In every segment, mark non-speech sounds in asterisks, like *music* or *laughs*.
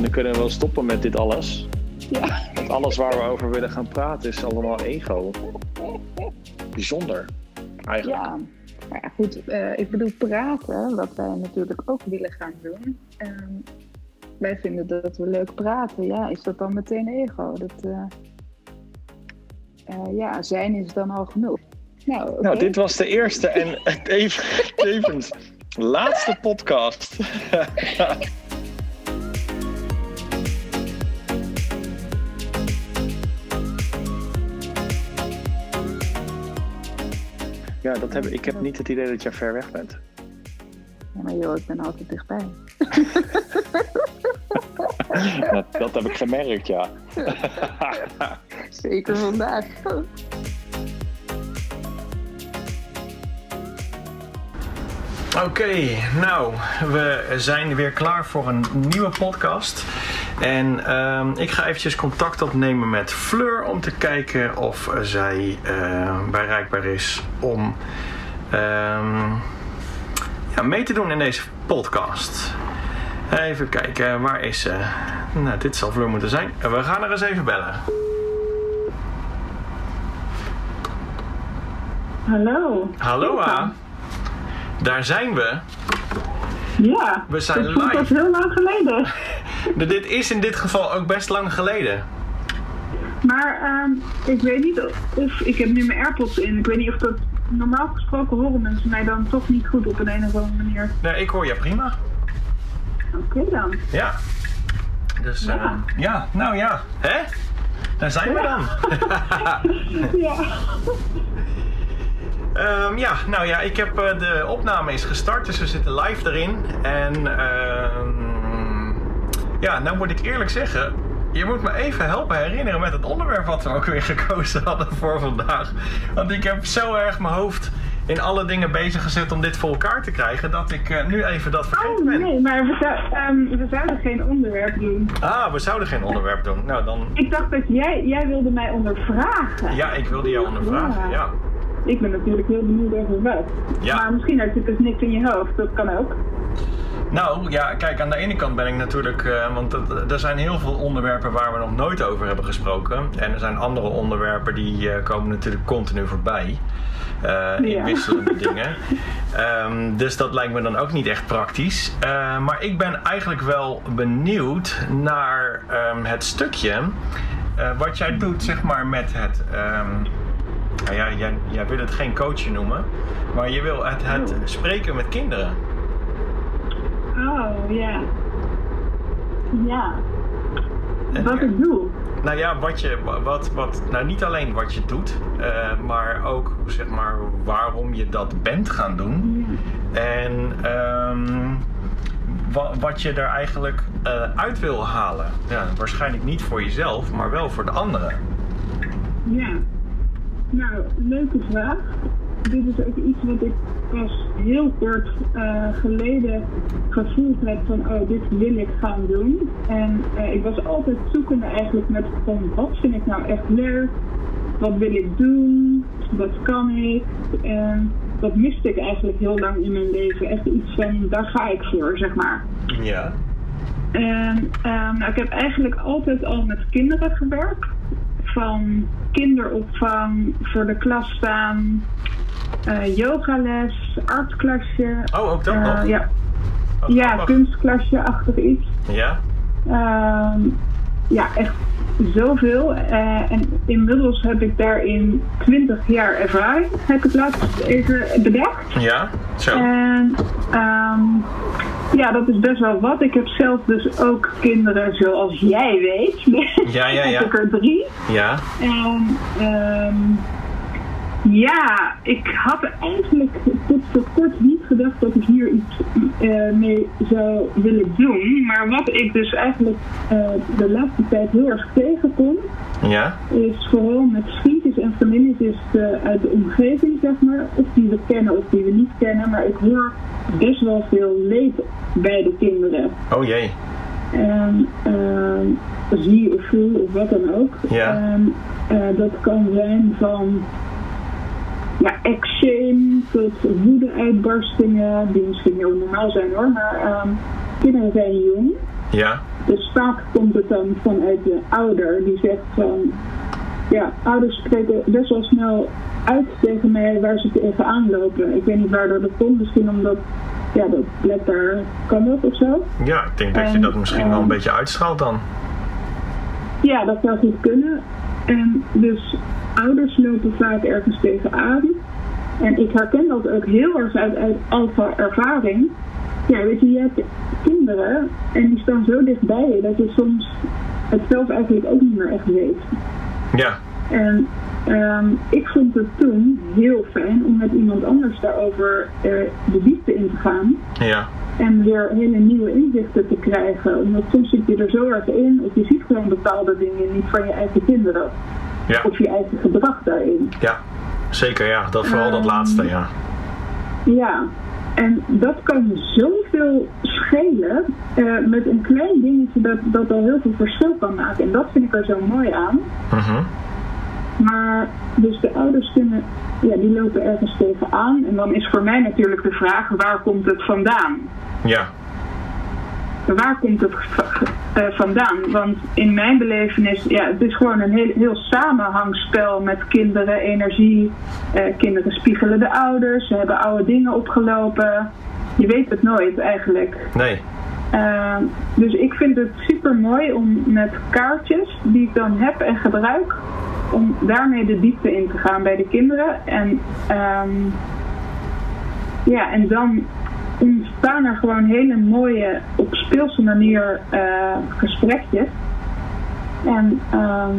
En dan kunnen we wel stoppen met dit alles. Ja. Want alles waar we over willen gaan praten is allemaal ego. Bijzonder, eigenlijk. Ja, maar ja, goed, eh, ik bedoel praten, wat wij natuurlijk ook willen gaan doen. Ehm, wij vinden dat we leuk praten. Ja, is dat dan meteen ego? Dat, eh, eh, ja, zijn is dan al genoeg. Nou. Nou, dit was de eerste en *laughs* even- tevens laatste podcast. *laughs* Ja, dat heb, ik heb niet het idee dat jij ver weg bent. Ja, maar joh, ik ben altijd dichtbij. *laughs* Dat, dat heb ik gemerkt, ja. *laughs* Zeker vandaag. Oké, nou, we zijn weer klaar voor een nieuwe podcast. En ehm, ik ga eventjes contact opnemen met Fleur om te kijken of zij eh, bereikbaar is om ehm, ja, mee te doen in deze podcast. Even kijken, waar is ze? Nou, dit zal Fleur moeten zijn. We gaan er eens even bellen. Hallo. Hallo. Daar zijn we. Ja. We zijn dat heel lang geleden. *laughs* Dit is in dit geval ook best lang geleden. Maar ehm, ik weet niet of, ik heb nu mijn AirPods in. Ik weet niet of dat normaal gesproken horen mensen mij dan toch niet goed op een, een of andere manier. Nee, ik hoor je prima. Oké dan. Ja. Dus ja. Ja. ja, nou ja. Hè? Daar zijn we dan. *laughs* *laughs* Ja. Ehm, ja, nou ja, ik heb eh, de opname is gestart, dus we zitten live erin. En ehm, ja, nou moet ik eerlijk zeggen, je moet me even helpen herinneren met het onderwerp wat we ook weer *laughs* gekozen hadden voor vandaag. Want ik heb zo erg mijn hoofd in alle dingen bezig gezet om dit voor elkaar te krijgen, dat ik eh, nu even dat vergeten Oh nee, maar we, zou- ehm, we zouden geen onderwerp doen. Ah, we zouden geen onderwerp doen. Nou, dan... Ik dacht dat jij, jij wilde mij ondervragen. Ja, ik wilde jou ondervragen, ja. Ik ben natuurlijk heel benieuwd over wat. Ja. Maar misschien had je dus niks in je hoofd. Dat kan ook. Nou, ja, kijk, aan de ene kant ben ik natuurlijk... eh, want het- er zijn heel veel onderwerpen waar we nog nooit over hebben gesproken. En er zijn andere onderwerpen die eh, komen natuurlijk continu voorbij. eh, in wisselende *laughs* dingen. Ehm, dus dat lijkt me dan ook niet echt praktisch. Maar ik ben eigenlijk wel benieuwd naar ehm, het stukje... wat jij doet, zeg maar, met het... ehm, ja, jij, jij wil het geen coachen noemen. Maar je wil het, het spreken met kinderen. Oh, ja. Ja. En- Wat ik doe. Nou ja, wat je, wat, wat, nou niet alleen wat je doet, eh, maar ook zeg maar waarom je dat bent gaan doen. En wa- wat je er eigenlijk eh, uit wil halen. Ja, waarschijnlijk niet voor jezelf, maar wel voor de anderen. Ja. Nou, leuke vraag. Dit is ook iets wat ik pas heel kort eh, geleden gevoeld heb van, oh, dit wil ik gaan doen. En eh, ik was altijd zoekende eigenlijk met van, wat vind ik nou echt leuk? Wat wil ik doen? Wat kan ik? En dat miste ik eigenlijk heel lang in mijn leven. Echt iets van, daar ga ik voor, zeg maar. Ja. En ehm, nou, ik heb eigenlijk altijd al met kinderen gewerkt. Van kinderopvang, voor de klas staan, eh, yogales, artklasje. Oh, ook dat eh, nog? Ja, Oh, ja kunstklasje achter iets. Ja? Ehm, ja, echt zoveel. Eh, en inmiddels heb ik daarin 20 jaar ervaring. Heb ik het laatst even bedacht. Ja? Zo. En ehm, ja, dat is best wel wat. Ik heb zelf dus ook kinderen zoals jij weet. Ja, ja, ja. *laughs* heb ik er drie. Ja? En ehm, ja, ik had eigenlijk tot voor kort niet gedacht dat ik hier iets eh, mee zou willen doen. Maar wat ik dus eigenlijk eh, de laatste tijd heel erg tegenkom, Ja? is vooral met vriendjes en vriendinnetjes eh, uit de omgeving, zeg maar. Of die we kennen of die we niet kennen. Maar ik hoor best wel veel leed bij de kinderen. Oh jee. En ehm, zie of voel of wat dan ook. Ja. En, dat kan zijn van ja, ex-shame tot woede-uitbarstingen, die misschien heel normaal zijn hoor, maar ehm, kinderen zijn jong. Ja. Dus vaak komt het dan vanuit de ouder die zegt van, ja, ouders spreken best wel snel uit tegen mij waar ze tegenaan lopen. Ik weet niet waardoor dat komt, misschien omdat, ja, dat let daar kan dat of zo. Ja, ik denk dat je En, dat misschien wel een ehm, beetje uitstraalt dan. Ja, dat zou goed kunnen. En dus ouders lopen vaak ergens tegenaan. En ik herken dat ook heel erg uit, uit alpha ervaring. Ja, weet je, je hebt kinderen en die staan zo dichtbij je dat je soms het zelf eigenlijk ook niet meer echt weet. Ja. En ehm, ik vond het toen heel fijn om met iemand anders daarover eh, de diepte in te gaan. Ja. En weer hele nieuwe inzichten te krijgen. Omdat soms zit je er zo erg in, of je ziet gewoon bepaalde dingen niet van je eigen kinderen. Ja. Of je eigen gedrag daarin. Ja. Zeker, ja. Dat, vooral dat Ehm, laatste, ja. Ja, en dat kan zoveel schelen eh, met een klein dingetje dat, dat al heel veel verschil kan maken. En dat vind ik er zo mooi aan. Mhm. Maar dus de ouders kunnen, ja, die lopen ergens tegenaan. En dan is voor mij natuurlijk de vraag, waar komt het vandaan? Ja. Waar komt het eh, vandaan? Want in mijn belevenis, ja, het is gewoon een heel, heel samenhangspel met kinderen, energie. Eh, kinderen spiegelen de ouders, ze hebben oude dingen opgelopen. Je weet het nooit eigenlijk. Nee. Uh, dus ik vind het super mooi om met kaartjes die ik dan heb en gebruik, om daarmee de diepte in te gaan bij de kinderen. En, ehm, ja, en dan ontstaan er gewoon hele mooie, op speelse manier eh, gesprekjes. En ehm,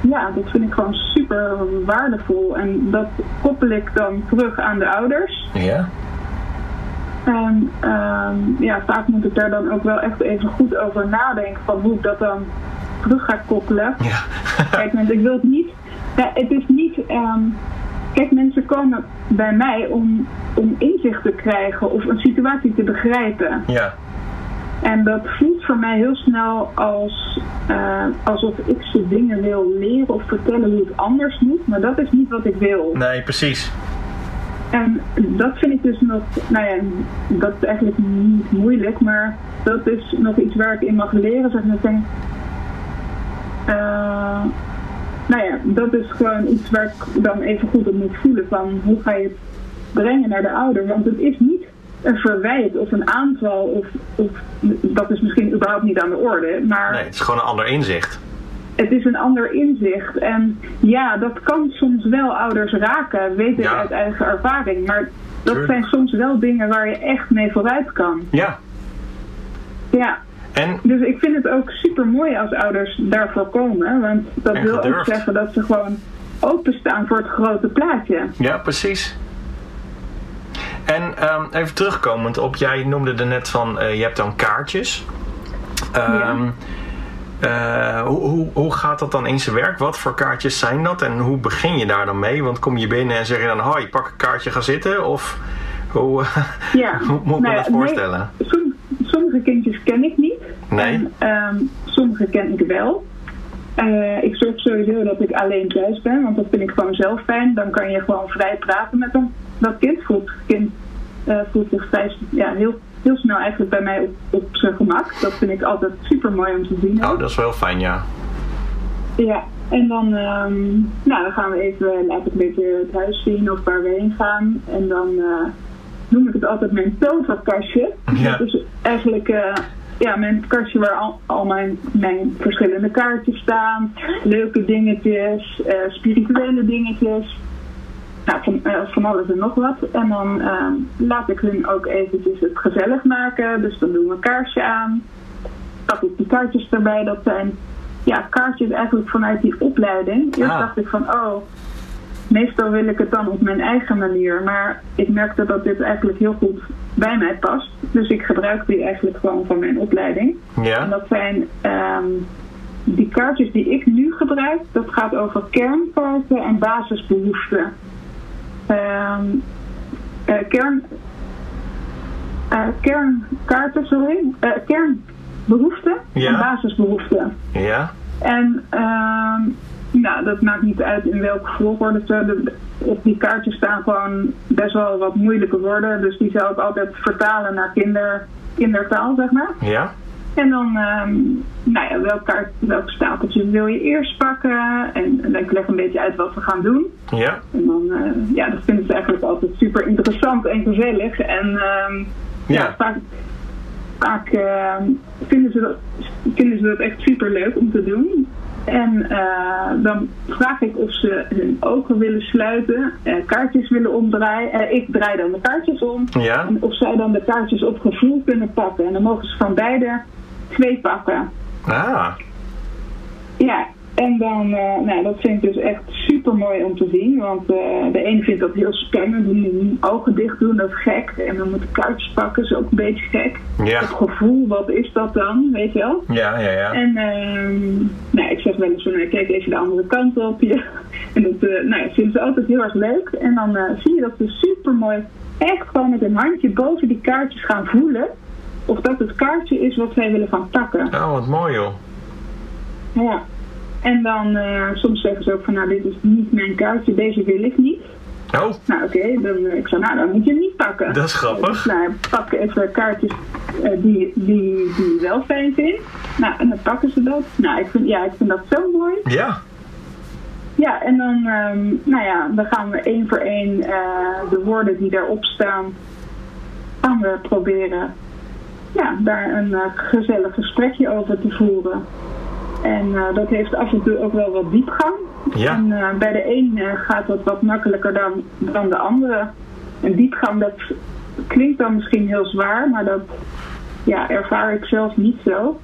ja, dat vind ik gewoon super waardevol. En dat koppel ik dan terug aan de ouders. Ja. En ehm, ja, vaak moet ik daar dan ook wel echt even goed over nadenken van hoe ik dat dan terug ga koppelen. Ja. Kijk, want ik wil het niet. Ja, het is niet. ehm, kijk, mensen komen bij mij om, om inzicht te krijgen of een situatie te begrijpen. ja. En dat voelt voor mij heel snel als, eh, alsof ik ze dingen wil leren of vertellen hoe het anders moet. Maar dat is niet wat ik wil. Nee, precies. En dat vind ik dus nog, nou ja, dat is eigenlijk niet moeilijk, maar dat is nog iets waar ik in mag leren. Zeg maar, ik denk, eh, nou ja, dat is gewoon iets waar ik dan even goed op moet voelen van hoe ga je het brengen naar de ouder. Want het is niet een verwijt of een aanval of, of dat is misschien überhaupt niet aan de orde, maar Nee, het is gewoon een ander inzicht. het is een ander inzicht. En ja, dat kan soms wel ouders raken, weet ik Ja. uit eigen ervaring. Maar dat Tuurlijk. zijn soms wel dingen waar je echt mee vooruit kan. Ja. Ja, En dus ik vind het ook super mooi als ouders daarvoor komen. Want dat wil ook zeggen dat ze gewoon openstaan voor het grote plaatje. Ja, precies. En ehm, even terugkomend op, jij noemde er net van, eh, je hebt dan kaartjes. Ehm, eh, hoe, hoe, hoe gaat dat dan in zijn werk? Wat voor kaartjes zijn dat en hoe begin je daar dan mee? Want kom je binnen en zeg je dan, hoi, pak een kaartje, ga zitten? Of hoe, *laughs* Ja. hoe moet ik me Nou dat voorstellen? nee, sommige kindjes ken ik niet. Nee. En ehm, sommige ken ik wel. Eh, ik zorg sowieso dat ik alleen thuis ben, want dat vind ik gewoon zelf fijn. Dan kan je gewoon vrij praten met een, dat kind. Voelt, kind eh, voelt zich vrij, ja, heel, heel snel eigenlijk bij mij op, op zijn gemak. Dat vind ik altijd super mooi om te zien. Oh, dat is wel fijn, ja. Ja, en dan, ehm, nou, dan gaan we even, laat ik een beetje het huis zien of waar we heen gaan. En dan eh, noem ik het altijd mijn toverkastje. Ja. Dat is eigenlijk ja, mijn kastje waar al, al mijn, mijn verschillende kaartjes staan. Leuke dingetjes, eh, spirituele dingetjes. Nou, van, eh, van alles en nog wat. En dan ehm, laat ik hun ook eventjes het gezellig maken. Dus dan doen we een kaarsje aan. Pak ik die kaartjes erbij. Dat zijn ja, kaartjes eigenlijk vanuit die opleiding. Eerst Ah. dacht ik van, oh, meestal wil ik het dan op mijn eigen manier. Maar ik merkte dat dit eigenlijk heel goed bij mij past. Dus ik gebruik die eigenlijk gewoon van mijn opleiding. En Ja? dat zijn ehm, die kaartjes die ik nu gebruik. Dat gaat over kernkaarten en basisbehoeften. Ehm, eh, kern, eh, kernkaarten, sorry. Eh, kernbehoeften Ja. en basisbehoeften. Ja? En ehm, nou, dat maakt niet uit in welke volgorde ze. Op die kaartjes staan gewoon best wel wat moeilijke woorden. Dus die zou ik altijd vertalen naar kinder, kindertaal, zeg maar. Ja? En dan, ehm, nou ja, welk, kaart, welk stapeltje wil je eerst pakken? En, en ik leg een beetje uit wat we gaan doen. Ja, En dan, eh, ja, dat vinden ze eigenlijk altijd super interessant en gezellig. En ehm, ja. Ja. vaak, vaak ehm, vinden, ze dat, vinden ze dat echt super leuk om te doen. En eh, dan vraag ik of ze hun ogen willen sluiten, eh, kaartjes willen omdraaien. Eh, ik draai dan de kaartjes om. ja, En of zij dan de kaartjes op gevoel kunnen pakken. En dan mogen ze van beide twee pakken. ah, Ja, en dan, eh, nou, dat vind ik dus echt super mooi om te zien. Want eh, de ene vindt dat heel spannend, die ogen dicht doen, dat is gek. En dan moeten kaartjes pakken, is ook een beetje gek. ja, Het gevoel, wat is dat dan, weet je wel? ja, ja, ja. En ehm nou, ik zeg wel eens van, nou, kijk even de andere kant op. Ja. En dat eh nou, vinden ze altijd heel erg leuk. En dan eh, zie je dat ze super mooi, echt gewoon met een handje boven die kaartjes gaan voelen. Of dat het kaartje is wat zij willen gaan pakken. Oh, wat mooi joh. Ja. En dan eh, soms zeggen ze ook van nou dit is niet mijn kaartje, deze wil ik niet. Oh, Nou oké, dan eh, ik zei nou dan moet je hem niet pakken. Dat is grappig. Dus, nou, pak even kaartjes eh, die, die, die je wel fijn vindt. Nou en dan pakken ze dat. Nou ik vind, ja, ik vind dat zo mooi. ja, Ja, en dan, ehm, nou ja, dan gaan we één voor één de woorden die daarop staan, gaan we proberen ja, daar een gezellig gesprekje over te voeren. En eh, dat heeft af en toe ook wel wat diepgang. Ja. En eh, bij de een eh, gaat dat wat makkelijker dan, dan de andere. En diepgang, dat klinkt dan misschien heel zwaar, maar dat ja, ervaar ik zelf niet zo.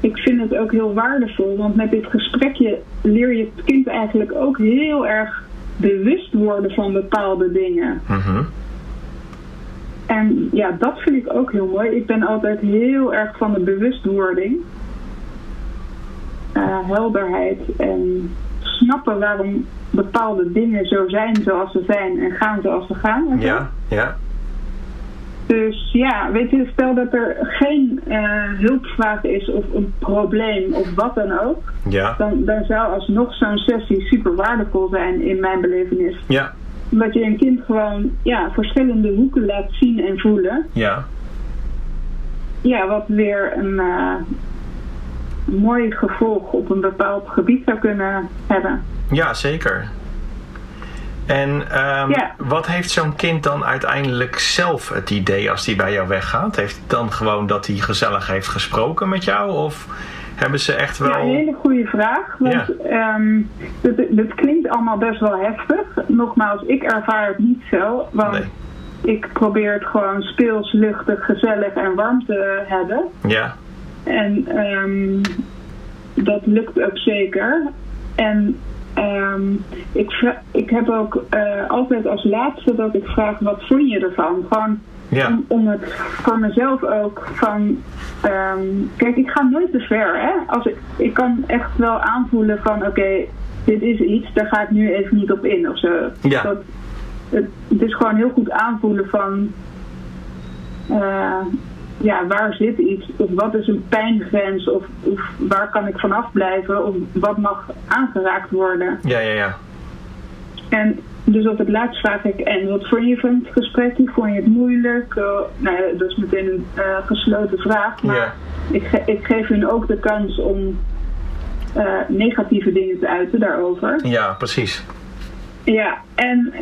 Ik vind het ook heel waardevol, want met dit gesprekje leer je het kind eigenlijk ook heel erg bewust worden van bepaalde dingen. mhm. En ja, dat vind ik ook heel mooi. Ik ben altijd heel erg van de bewustwording. Eh, helderheid en snappen waarom bepaalde dingen zo zijn zoals ze zijn en gaan zoals ze gaan. ja, ja, Dus ja, weet je, stel dat er geen eh, hulpvraag is of een probleem of wat dan ook, ja, dan, dan zou alsnog zo'n sessie super waardevol zijn in mijn belevenis. ja, Omdat je een kind gewoon ja, verschillende hoeken laat zien en voelen. ja, Ja, wat weer een eh, mooi gevolg op een bepaald gebied zou kunnen hebben. ja, zeker. En ehm, Ja. wat heeft zo'n kind dan uiteindelijk zelf het idee als hij bij jou weggaat? Heeft hij dan gewoon dat hij gezellig heeft gesproken met jou? Of hebben ze echt wel... Ja, een hele goede vraag. Want ehm, dit, dit klinkt allemaal best wel heftig. Nogmaals, ik ervaar het niet zo. Want Nee. ik probeer het gewoon speels, luchtig, gezellig en warm te hebben. Ja, En ehm, dat lukt ook zeker. En ehm, ik, ik heb ook eh, altijd als laatste dat ik vraag, wat vond je ervan? Gewoon ja, om, om het voor mezelf ook van... ehm, kijk, ik ga nooit te ver, hè. Als ik, ik kan echt wel aanvoelen van, oké, dit is iets, daar ga ik nu even niet op in of zo. Ja. Dat, het, het is gewoon heel goed aanvoelen van... eh, ja, waar zit iets? Of wat is een pijngrens? Of, of waar kan ik vanaf blijven? Of wat mag aangeraakt worden? ja, ja, ja. En dus op het laatst vraag ik, en wat vond je van het gesprek? Vond je het moeilijk? Eh, nou ja, dat is meteen een eh, gesloten vraag. Maar Ja. ik, ge- ik geef hun ook de kans om eh, negatieve dingen te uiten daarover. Ja, precies. Ja, en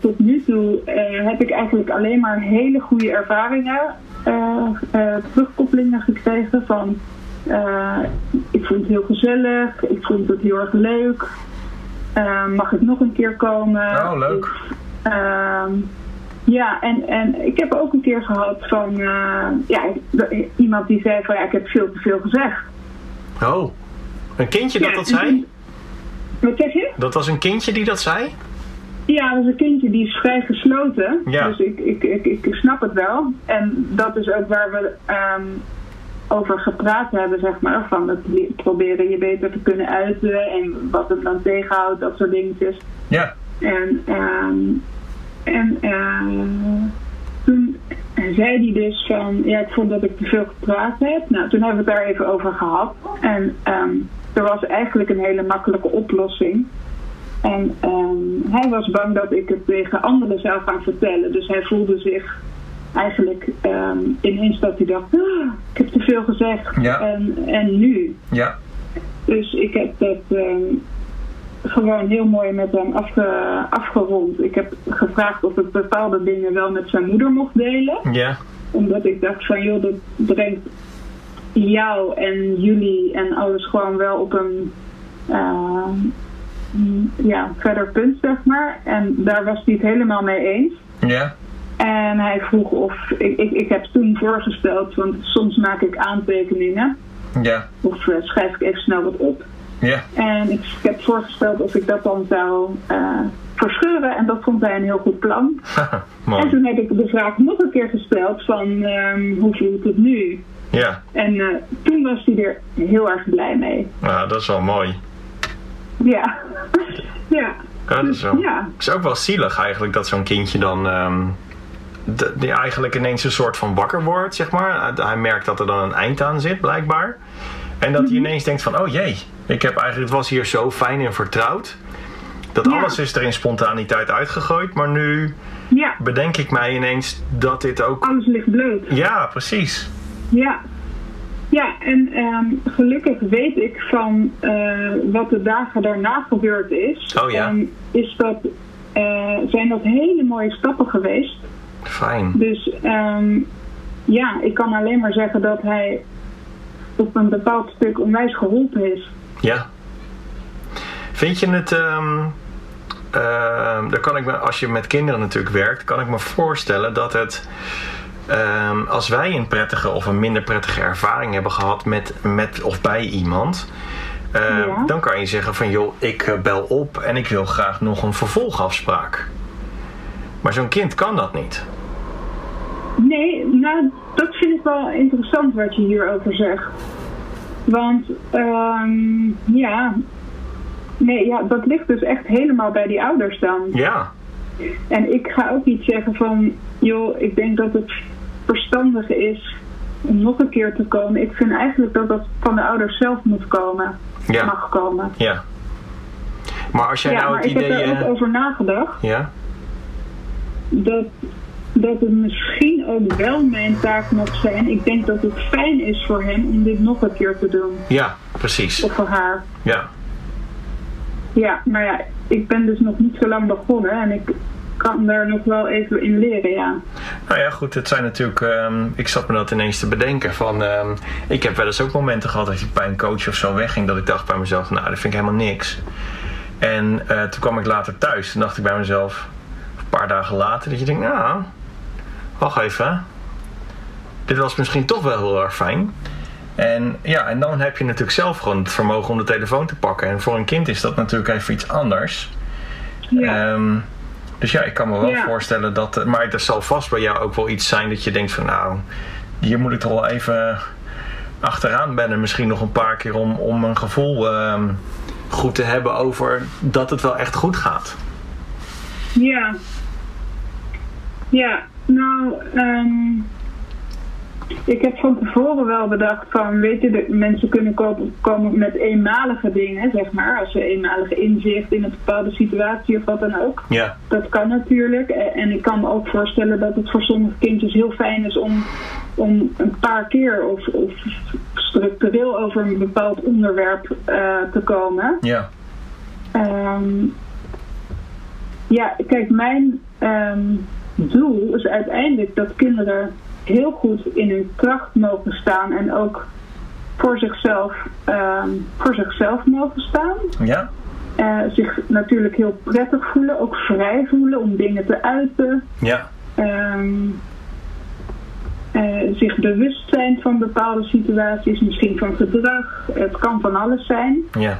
tot nu toe heb ik eigenlijk alleen maar hele goede ervaringen, terugkoppelingen gekregen van eh, ik vond het heel gezellig, ik vond het heel erg leuk, Eh, mag ik nog een keer komen? Oh, leuk. Ehm, ja, en, en ik heb ook een keer gehad van eh, ja, iemand die zei van ja, ik heb veel te veel gezegd. Oh, een kindje dat Ja, dat en zei? Wat zeg je? Dat was een kindje die dat zei? Ja, dat is een kindje die is vrij gesloten. Ja. Dus ik, ik, ik, ik snap het wel. En dat is ook waar we ehm, over gepraat hebben, zeg maar. Van het proberen je beter te kunnen uiten en wat het dan tegenhoudt, dat soort dingetjes. Ja. En, ehm, en ehm, toen zei hij dus van, ja, ik vond dat ik te veel gepraat heb. Nou, toen hebben we het daar even over gehad. En ehm, er was eigenlijk een hele makkelijke oplossing. En ehm, hij was bang dat ik het tegen anderen zou gaan vertellen. Dus hij voelde zich eigenlijk ehm, ineens dat hij dacht, "Ah, ik heb te veel gezegd. Ja. En, en nu? Ja. Dus ik heb dat ehm, gewoon heel mooi met hem afge, afgerond. Ik heb gevraagd of ik bepaalde dingen wel met zijn moeder mocht delen. Ja. Omdat ik dacht van joh, dat brengt jou en jullie en alles gewoon wel op een ja, verder punt, zeg maar. En daar was hij het helemaal mee eens. Ja. En hij vroeg of, ik, ik, ik heb toen voorgesteld, want soms maak ik aantekeningen. Ja. Of eh, schrijf ik even snel wat op. Ja. En ik, ik heb voorgesteld of ik dat dan zou eh, verscheuren. En dat vond hij een heel goed plan. *laughs* En toen heb ik de vraag nog een keer gesteld van ehm, hoe voelt het nu? Ja. En eh, toen was hij er heel erg blij mee. Nou, dat is wel mooi. Ja. ja. Ja, dat is, wel, Ja. is ook wel zielig eigenlijk dat zo'n kindje dan ehm, de- die eigenlijk ineens een soort van wakker wordt, zeg maar. Hij merkt dat er dan een eind aan zit, blijkbaar. En dat hij Mhm. ineens denkt van, oh jee, ik heb eigenlijk, het was hier zo fijn en vertrouwd. Dat Ja. alles is er in spontaniteit uitgegooid, maar nu Ja. bedenk ik mij ineens dat dit ook... Alles ligt bloot. Ja, precies. Ja. Ja, en ehm, gelukkig weet ik van eh, wat de dagen daarna gebeurd is. Oh ja. Is dat, eh, zijn dat hele mooie stappen geweest. Fijn. Dus ehm, ja, ik kan alleen maar zeggen dat hij op een bepaald stuk onwijs geholpen is. Ja. Vind je het... daar kan ik me, als je met kinderen natuurlijk werkt, kan ik me voorstellen dat het... ehm, als wij een prettige of een minder prettige ervaring hebben gehad met, met of bij iemand... eh, Ja. Dan kan je zeggen van joh, ik eh, bel op en ik wil graag nog een vervolgafspraak. Maar zo'n kind kan dat niet. Nee, nou, dat vind ik wel interessant wat je hierover zegt. Want, ehm, ja, nee, ja, dat ligt dus echt helemaal bij die ouders dan. Ja, En ik ga ook niet zeggen van, joh, ik denk dat het verstandig is om nog een keer te komen. Ik vind eigenlijk dat dat van de ouders zelf moet komen, ja, mag komen. ja. Maar als jij Ja, nou het ik heb idee... er ook eh, over nagedacht ja? dat, dat het misschien ook wel mijn taak mag zijn. Ik denk dat het fijn is voor hem om dit nog een keer te doen. Ja, precies. Of voor haar. Ja, Ja, maar ja, ik ben dus nog niet zo lang begonnen en ik kan daar nog wel even in leren, ja. Nou ja, goed, het zijn natuurlijk. ehm, ik zat me dat ineens te bedenken. Van, ehm, ik heb wel eens ook momenten gehad dat ik bij een coach of zo wegging. Dat ik dacht bij mezelf, nou, dat vind ik helemaal niks. En eh, toen kwam ik later thuis. Toen dacht ik bij mezelf, een paar dagen later, dat je denkt, nou, wacht even. Dit was misschien toch wel heel erg fijn. En ja, en dan heb je natuurlijk zelf gewoon het vermogen om de telefoon te pakken. En voor een kind is dat natuurlijk even iets anders. Ja, Ehm, dus ja, ik kan me wel Ja. voorstellen dat. eh, Maar er zal vast bij jou ook wel iets zijn dat je denkt van nou, hier moet ik toch wel even achteraan bennen. Misschien nog een paar keer om, om een gevoel ehm, goed te hebben over dat het wel echt goed gaat. ja. Ja, nou, ehm, ik heb van tevoren wel bedacht van, weet je, de, mensen kunnen kopen, komen met eenmalige dingen, zeg maar. Als ze eenmalige inzicht in een bepaalde situatie of wat dan ook. Ja, Dat kan natuurlijk. Eh, En ik kan me ook voorstellen dat het voor sommige kindjes heel fijn is om, om een paar keer of, of structureel over een bepaald onderwerp eh, te komen. ja, Ehm, ja, kijk, mijn ehm, doel is uiteindelijk dat kinderen heel goed in hun kracht mogen staan en ook voor zichzelf, ehm, voor zichzelf mogen staan. ja, Eh, zich natuurlijk heel prettig voelen, ook vrij voelen om dingen te uiten. ja, Ehm, eh, zich bewust zijn van bepaalde situaties, misschien van gedrag. Het kan van alles zijn. ja,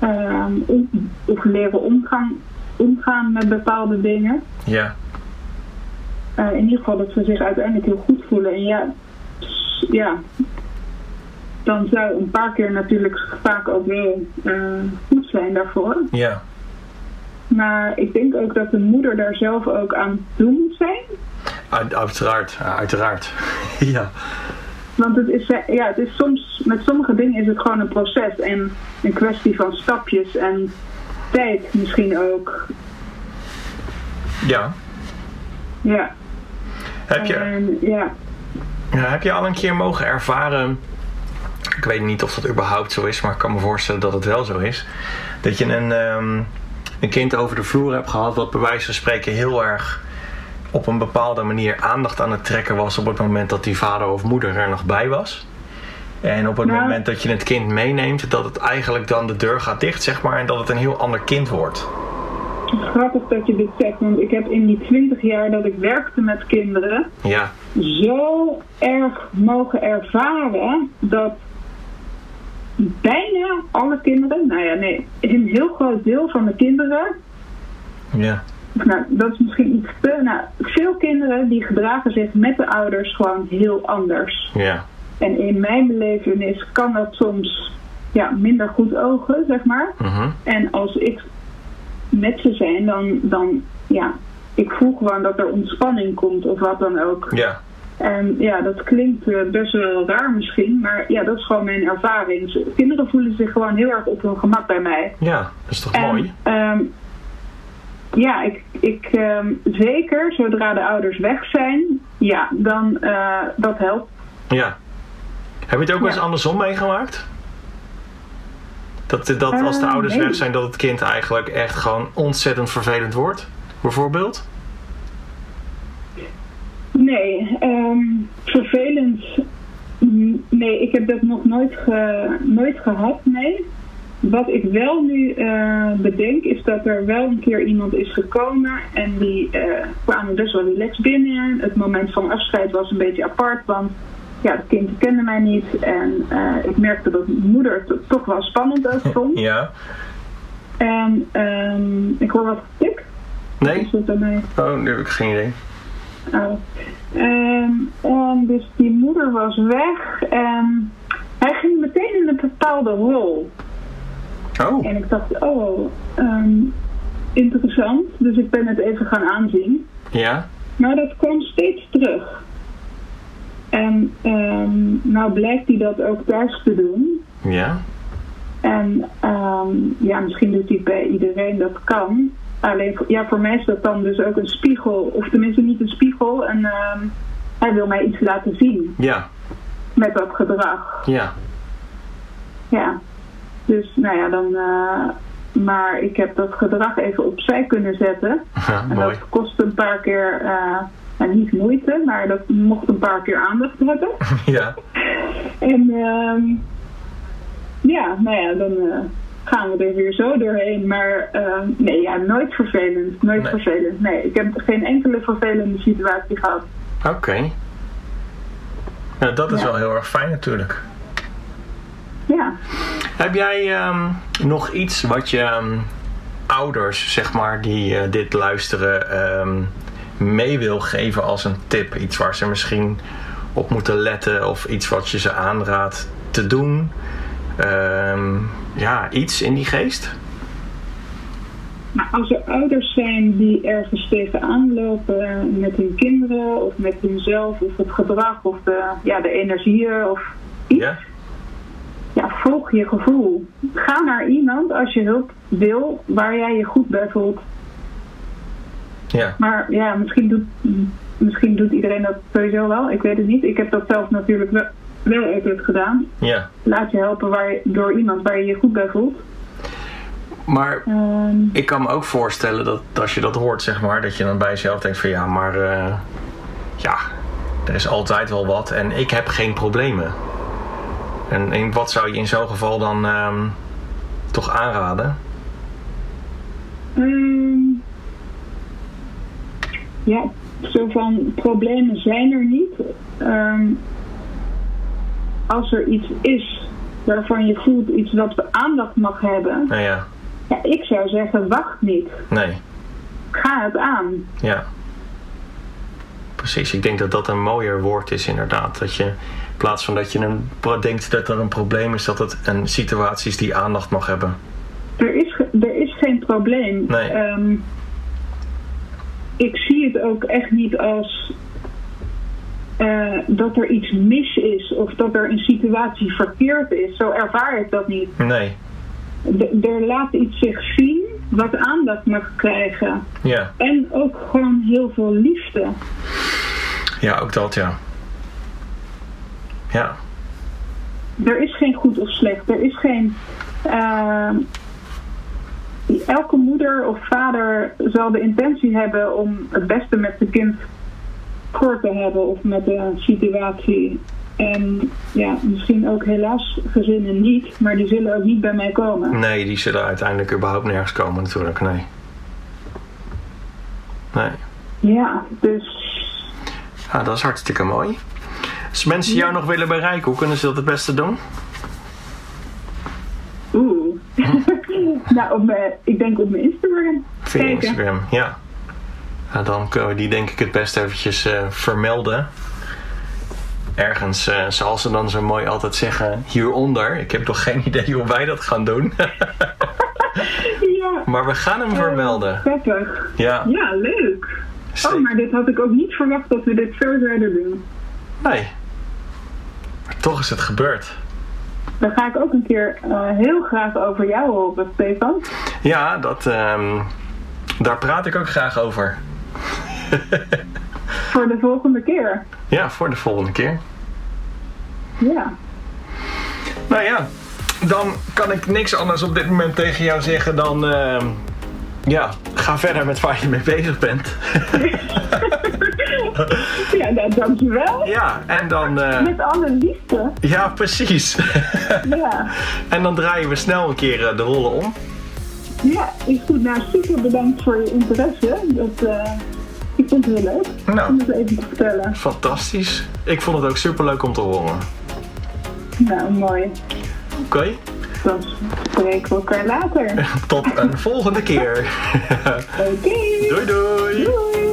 Ehm, om- of leren omgaan, omgaan met bepaalde dingen. ja, Eh, in ieder geval dat ze zich uiteindelijk heel goed voelen. En ja, ja dan zou een paar keer natuurlijk vaak ook wel eh, goed zijn daarvoor. ja, Maar ik denk ook dat de moeder daar zelf ook aan toe moet zijn. Uit- uiteraard, uiteraard. *laughs* ja, Want het is, eh, ja, het is soms, met sommige dingen is het gewoon een proces en een kwestie van stapjes en tijd misschien ook. ja. Ja, Heb je, ja, ja, heb je al een keer mogen ervaren... Ik weet niet of dat überhaupt zo is, maar ik kan me voorstellen dat het wel zo is. Dat je een, ehm, een kind over de vloer hebt gehad... wat bij wijze van spreken heel erg op een bepaalde manier aandacht aan het trekken was... op het moment dat die vader of moeder er nog bij was. En op het Nou. moment dat je het kind meeneemt... dat het eigenlijk dan de deur gaat dicht, zeg maar... en dat het een heel ander kind wordt. Grappig dat je dit zegt, want ik heb in die 20 jaar dat ik werkte met kinderen Ja, zo erg mogen ervaren dat bijna alle kinderen, nou ja, nee, een heel groot deel van de kinderen, ja, nou, dat is misschien iets te, nou, veel kinderen die gedragen zich met de ouders gewoon heel anders. ja, En in mijn belevenis kan dat soms ja, minder goed ogen, zeg maar. mhm, En als ik met ze zijn, dan, dan ja, ik voel gewoon dat er ontspanning komt of wat dan ook. ja, En ja, dat klinkt eh, best wel raar misschien, maar ja, dat is gewoon mijn ervaring. Kinderen voelen zich gewoon heel erg op hun gemak bij mij. ja, dat is toch En, mooi? ehm, ja, ik, ik ehm, zeker zodra de ouders weg zijn, ja, dan eh, dat helpt. Ja. Heb je het ook wel eens Ja. andersom meegemaakt? Dat, dat als de Eh, ouders weg zijn, dat het kind eigenlijk echt gewoon ontzettend vervelend wordt? Bijvoorbeeld? Nee, ehm, vervelend. Mm, Nee, ik heb dat nog nooit, ge- nooit gehad, nee. Wat ik wel nu eh, bedenk is dat er wel een keer iemand is gekomen en die eh, kwamen best wel relaxed binnen. Het moment van afscheid was een beetje apart, want ja, het kind kende mij niet en eh, ik merkte dat moeder het to- toch wel spannend ook vond. *laughs* Ja. En ehm, ik hoor wat getik. Nee? Is dat bij mij? Oh, nu heb ik geen idee. Oh. Ehm, en dus die moeder was weg en hij ging meteen in een bepaalde rol. Oh, En ik dacht, oh, ehm, interessant. Dus ik ben het even gaan aanzien. ja? Maar dat kwam steeds terug. En ehm, nou blijkt hij dat ook thuis te doen. Ja? En ehm, ja, misschien doet hij bij iedereen dat kan. Alleen voor- ja, voor mij is dat dan dus ook een spiegel. Of tenminste niet een spiegel. En ehm, hij wil mij iets laten zien Ja, met dat gedrag. ja. Ja. Dus nou ja, dan... eh, maar ik heb dat gedrag even opzij kunnen zetten. *laughs* Ja, En mooi. dat kostte een paar keer... eh, nou, niet moeite, maar dat mocht een paar keer aandacht hebben. *laughs* Ja, En ehm, ja, nou ja, dan eh, gaan we er weer zo doorheen. Maar ehm, nee, ja, nooit vervelend. Nooit Nee. vervelend. Nee, ik heb geen enkele vervelende situatie gehad. oké. Nou, dat is Ja. wel heel erg fijn natuurlijk. Ja. Heb jij ehm, nog iets wat je ehm, ouders, zeg maar, die eh, dit luisteren, mee wil geven als een tip? Iets waar ze misschien op moeten letten of iets wat je ze aanraadt te doen? Ehm, ja, iets in die geest? Maar als er ouders zijn die ergens tegenaan lopen met hun kinderen of met hunzelf of het gedrag of de, ja, de energieën of iets. Ja? Ja, volg je gevoel. Ga naar iemand als je hulp wil waar jij je goed bij voelt. Ja. Maar ja, misschien doet, misschien doet iedereen dat sowieso wel. Ik weet het niet. Ik heb dat zelf natuurlijk wel, wel altijd gedaan. Ja. Laat je helpen waar door iemand waar je je goed bij voelt. Maar Ehm, ik kan me ook voorstellen dat als je dat hoort, zeg maar, dat je dan bij jezelf denkt van ja, maar eh, ja, er is altijd wel wat en ik heb geen problemen. En, en wat zou je in zo'n geval dan ehm, toch aanraden? ehm, ja, zo van problemen zijn er niet. Ehm, als er iets is waarvan je voelt iets wat aandacht mag hebben. Nou ja, Ja, ik zou zeggen, wacht niet. nee, Ga het aan. ja. Precies, ik denk dat dat een mooier woord is inderdaad. Dat je in plaats van dat je een, denkt dat er een probleem is, dat het een situatie is die aandacht mag hebben. Er is, er is geen probleem. Nee. Ehm, ik zie het ook echt niet als eh, dat er iets mis is of dat er een situatie verkeerd is. Zo ervaar ik dat niet. Nee, D- er laat iets zich zien wat aandacht mag krijgen. ja. En ook gewoon heel veel liefde. Ja, ook dat, ja. Ja, Er is geen goed of slecht. Er is geen. ehm, elke moeder of vader zal de intentie hebben om het beste met zijn kind voor te hebben of met de situatie. En ja, misschien ook helaas gezinnen niet, maar die zullen ook niet bij mij komen. nee, die zullen uiteindelijk überhaupt nergens komen natuurlijk, nee. Nee. Ja, dus Ja, dat is hartstikke mooi. Als mensen jou nog willen bereiken, hoe kunnen ze dat het beste doen? Nou, op mijn, ik denk op mijn Instagram. Via Kijken. Instagram, ja. Nou, dan kunnen we die denk ik het best eventjes eh, vermelden. Ergens, eh, zoals ze dan zo mooi altijd zeggen, hieronder. Ik heb nog geen *laughs* idee hoe wij dat gaan doen. *laughs* Ja, maar we gaan hem vermelden. Prettig. Ja, Ja, leuk. Oh, maar dit had ik ook niet verwacht dat we dit zo zouden doen. Nee. Maar toch is het gebeurd. Dan ga ik ook een keer eh, heel graag over jou horen, Stefan. Ja, dat, ehm, daar praat ik ook graag over. *laughs* Voor de volgende keer. Ja, voor de volgende keer. Ja. Nou ja, dan kan ik niks anders op dit moment tegen jou zeggen dan... ehm, ja, ga verder met waar je mee bezig bent. *laughs* *laughs* *laughs* Ja, nou, dankjewel. ja, en dan... eh, Met alle liefde. ja, precies. *laughs* Ja. en dan draaien we snel een keer eh, de rollen om. Ja, is goed. Nou, super bedankt voor je interesse. Dat, eh, ik vond het heel leuk Nou. om het even te vertellen. Fantastisch. Ik vond het ook super leuk om te horen. Nou, mooi. Oké, Dan spreken we elkaar later. *laughs* tot een volgende keer. Oké. doei doei. Doei.